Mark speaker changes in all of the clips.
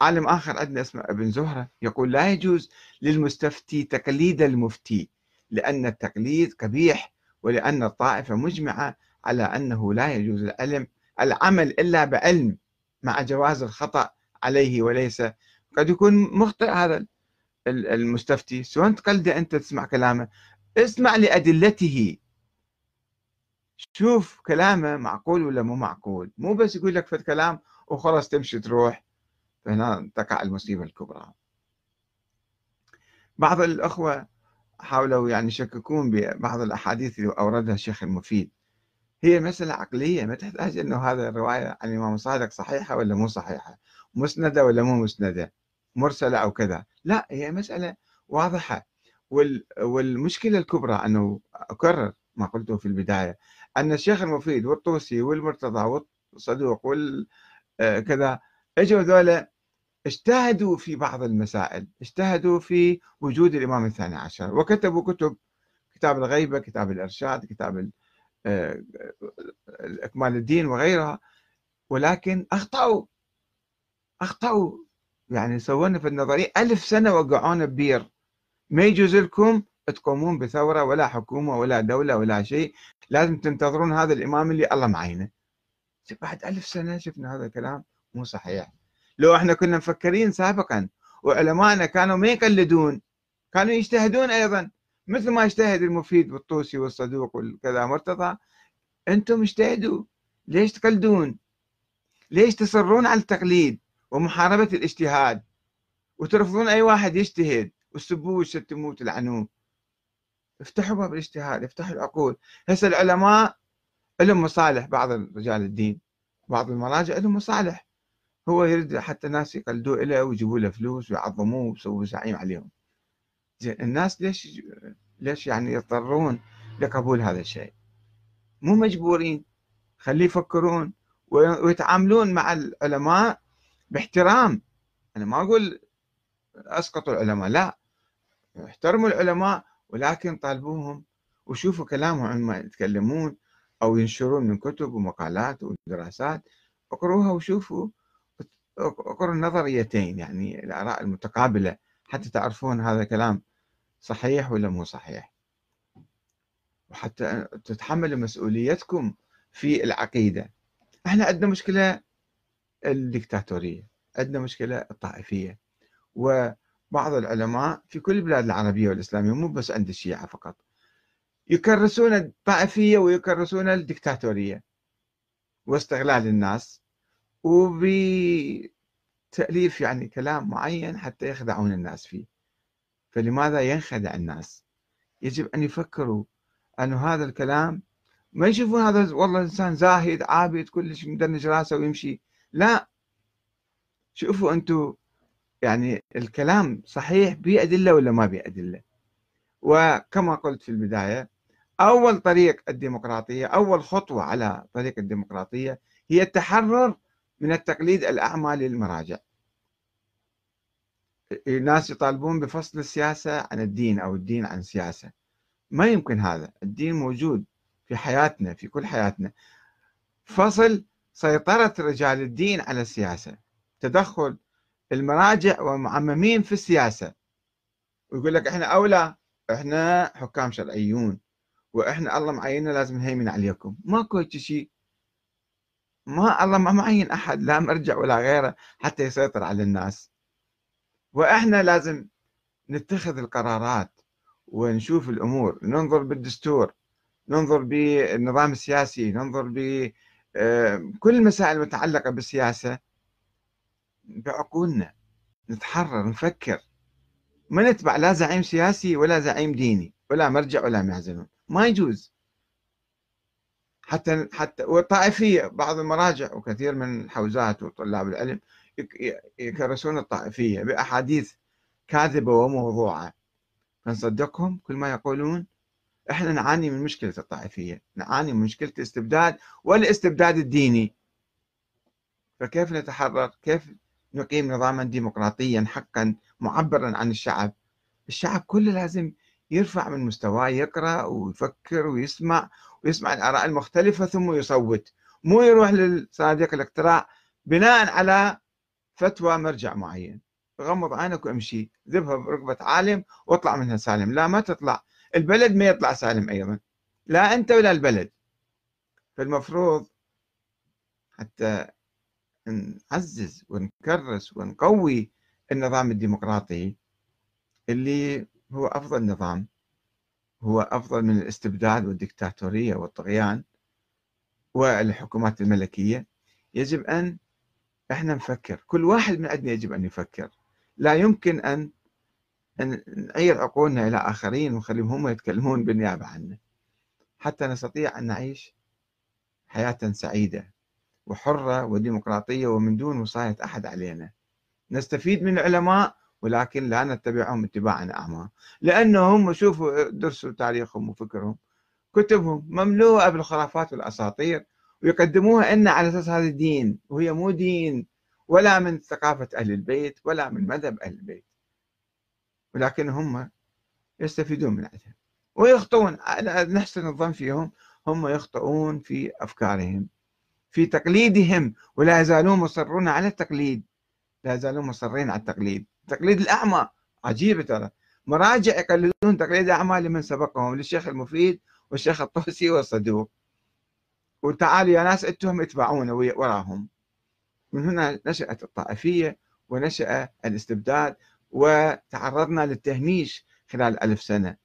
Speaker 1: عالم آخر عندنا اسمه ابن زهرة يقول لا يجوز للمستفتي تقليد المفتي لأن التقليد قبيح ولأن الطائفة مجمعة على أنه لا يجوز العلم العمل إلا بعلم مع جواز الخطأ عليه وليس. قد يكون مخطئ هذا المستفتي. شلون تقلده أنت تسمع كلامه. اسمع لأدلته. شوف كلامه معقول ولا مو معقول. مو بس يقول لك فد كلام وخلاص تمشي تروح. فهنا تقع المصيبة الكبرى. بعض الأخوة حاولوا يعني يشككون ببعض الأحاديث اللي أوردها الشيخ المفيد. هي مسألة عقلية ما تحتاج أنه هذا الرواية عن الإمام الصادق صحيحة ولا مو صحيحة؟ مسندة ولا مو مسندة؟ مرسلة أو كذا؟ لا هي مسألة واضحة. والمشكلة الكبرى أنه أكرر ما قلته في البداية أن الشيخ المفيد والطوسي والمرتضى والصدوق والكذا آه، اجوا ذولا اجتهدوا في بعض المسائل اجتهدوا في وجود الإمام الثاني عشر. وكتبوا كتب كتاب الغيبة كتاب الإرشاد كتاب آه، إكمال الدين وغيرها. ولكن أخطأوا أخطأوا. يعني سوونا في النظرية ألف سنة وقعونا ببير. ما يجوز لكم تقومون بثورة ولا حكومة ولا دولة ولا شيء. لازم تنتظرون هذا الإمام اللي الله معينه. بعد ألف سنة شفنا هذا الكلام مو صحيح. لو إحنا كنا مفكرين سابقا وعلمائنا كانوا ما يقلدون كانوا يجتهدون أيضا. مثل ما اجتهد المفيد والطوسي والصدوق والكذا مرتضى أنتم اجتهدوا. ليش تقلدون؟ ليش تصرون على التقليد ومحاربة الاجتهاد؟ وترفضون أي واحد يجتهد؟ وتسبوه وتشتموه وتلعنوه افتحوا باب الاجتهاد افتحوا العقول. هسه العلماء لهم مصالح بعض رجال الدين بعض المراجع لهم مصالح. هو يريد حتى الناس يقلدوه له ويجيبوا له فلوس ويعظموه ويسووا زعيم عليهم. زين الناس ليش ليش يعني يضطرون لقبول هذا الشيء؟ مو مجبورين خليه يفكرون ويتعاملون مع العلماء باحترام. أنا ما أقول أسقطوا العلماء لا. احترموا العلماء ولكن طالبوهم وشوفوا كلامهم عندما يتكلمون أو ينشرون من كتب ومقالات ودراسات. اقروها وشوفوا اقروا النظريتين يعني الآراء المتقابلة حتى تعرفون هذا الكلام صحيح ولا مو صحيح. وحتى تتحملوا مسؤوليتكم في العقيدة. إحنا عندنا مشكلة الدكتاتورية عندنا مشكلة الطائفية. وبعض العلماء في كل البلاد العربية والإسلامية مو بس عند الشيعة فقط يكرسون الطائفية ويكرسون الدكتاتورية. واستغلال الناس وبتأليف يعني كلام معين حتى يخدعون الناس فيه. فلماذا ينخدع الناس؟ يجب أن يفكروا أن هذا الكلام ما يشوفون هذا والله إنسان زاهد عابد كلش مدنج راسه ويمشي. لا. شوفوا أنتم يعني الكلام صحيح بأدلة ولا ما بأدلة وكما قلت في البداية أول طريق الديمقراطية أول خطوة على طريق الديمقراطية هي التحرر من التقليد الأعمى للمراجع. الناس يطالبون بفصل السياسة عن الدين أو الدين عن السياسة ما يمكن هذا. الدين موجود في حياتنا في كل حياتنا. فصل سيطرة رجال الدين على السياسة. تدخل المراجع والمعممين في السياسة. ويقول لك إحنا أولى إحنا حكام شرعيون. وإحنا الله معيننا لازم نهيمن عليكم. ماكو شيء. ما الله ما معين أحد لا مرجع ولا غيره حتى يسيطر على الناس. وإحنا لازم نتخذ القرارات ونشوف الأمور ننظر بالدستور ننظر بالنظام السياسي ننظر بكل آه، المسائل المتعلقه بالسياسة بعقولنا نتحرر نفكر. ما نتبع لا زعيم سياسي ولا زعيم ديني ولا مرجع ولا معزلون ما يجوز. حتى حتى والطائفية بعض المراجع وكثير من الحوزات وطلاب العلم يكرسون الطائفية بأحاديث كاذبة وموضوعة. فنصدقهم كل ما يقولون إحنا نعاني من مشكلة الطائفية نعاني من مشكلة الاستبداد والاستبداد الديني. فكيف نتحرر؟ كيف نقيم نظاما ديمقراطيا حقا معبرا عن الشعب؟ الشعب كله لازم يرفع من مستواه يقرأ ويفكر ويسمع ويسمع الآراء المختلفة ثم يصوت. مو يروح لصناديق الاقتراع بناء على فتوى مرجع معين. غمض عينك وامشي. ذبها بركبة عالم واطلع منها سالم. لا ما تطلع. البلد ما يطلع سالم أيضا. لا أنت ولا البلد. فالمفروض حتى نعزز ونكرس ونقوي النظام الديمقراطي اللي هو أفضل نظام هو أفضل من الاستبداد والدكتاتورية والطغيان والحكومات الملكية. يجب أن إحنا نفكر كل واحد من عندنا يجب أن يفكر. لا يمكن أن أن نعير عقولنا إلى آخرين ونخليهم هم يتكلمون بالنيابة عنا حتى نستطيع أن نعيش حياة سعيدة وحرة وديمقراطية ومن دون وصاية أحد علينا. نستفيد من العلماء ولكن لا نتبعهم اتباعا أعمى. لأنهم شوفوا درسوا تاريخهم وفكرهم كتبهم مملوءة بالخرافات والأساطير ويقدموها لنا على أساس هذا دين وهي مو دين ولا من ثقافة أهل البيت ولا من مذهب أهل البيت. ولكن هم يستفيدون من عندها ويخطئون. نحسن الظن فيهم هم يخطئون في أفكارهم في تقليدهم ولا يزالون مصرون على التقليد. لا يزالون مصرين على التقليد. تقليد الأعمى. عجيبة ترى. مراجع يقلدون تقليد الأعمى لمن سبقهم للشيخ المفيد والشيخ الطوسي والصدوق. وتعالوا يا ناس إنتم اتبعونا وراهم. من هنا نشأت الطائفية ونشأ الاستبداد وتعرضنا للتهميش خلال ألف سنة.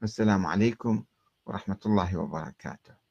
Speaker 1: والسلام عليكم ورحمة الله وبركاته.